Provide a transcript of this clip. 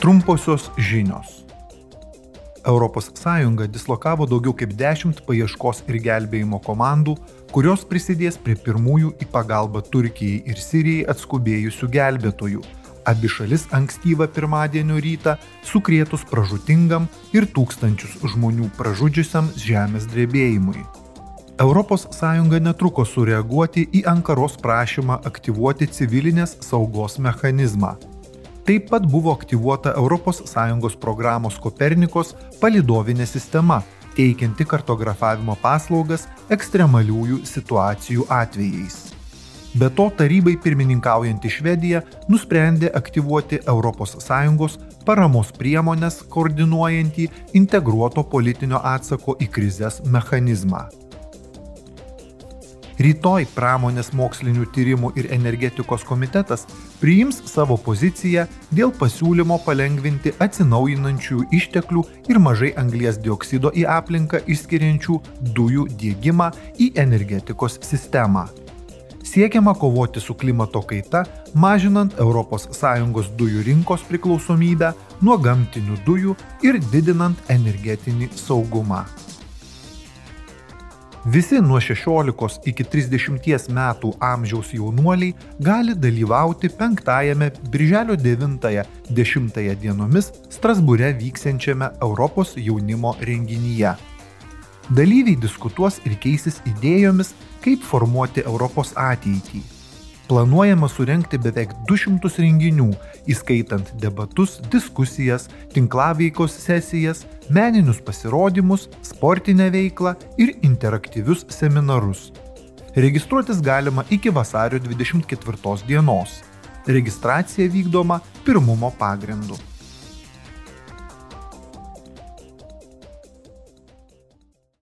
Trumposios žinios. ES dislokavo daugiau kaip 10 paieškos ir gelbėjimo komandų, kurios prisidės prie pirmųjų į pagalbą Turkijai ir Sirijai atskubėjusių gelbėtojų. Abi šalis ankstyvą pirmadienio rytą sukrėtus pražutingam ir tūkstančius žmonių pražudžiusiam žemės drebėjimui. ES netruko sureaguoti į Ankaros prašymą aktyvuoti civilinės saugos mechanizmą. Taip pat buvo aktyvuota ES programos Kopernikos palidovinė sistema, teikianti kartografavimo paslaugas ekstremaliųjų situacijų atvejais. Be to, tarybai pirmininkaujanti Švedija nusprendė aktyvuoti ES paramos priemonės koordinuojantį integruoto politinio atsako į krizės mechanizmą. Rytoj pramonės mokslinių tyrimų ir energetikos komitetas priims savo poziciją dėl pasiūlymo palengvinti atsinaujinančių išteklių ir mažai anglies dioksido į aplinką išskiriančių dujų dėgymą į energetikos sistemą. Siekiama kovoti su klimato kaita, mažinant ES dujų rinkos priklausomybę nuo gamtinių dujų ir didinant energetinį saugumą. Visi nuo 16 iki 30 metų amžiaus jaunuoliai gali dalyvauti penktajame Birželio 9-10 dienomis Strasbūre vyksiančiame Europos jaunimo renginyje. Dalyviai diskutuos ir keisis idėjomis, kaip formuoti Europos ateitį planuojama surenkti beveik 200 renginių, įskaitant debatus, diskusijas, tinklaveikos sesijas, meninius pasirodymus, sportinę veiklą ir interaktyvius seminarus. Registruotis galima iki vasario 24 dienos. Registracija vykdoma pirmumo pagrindu.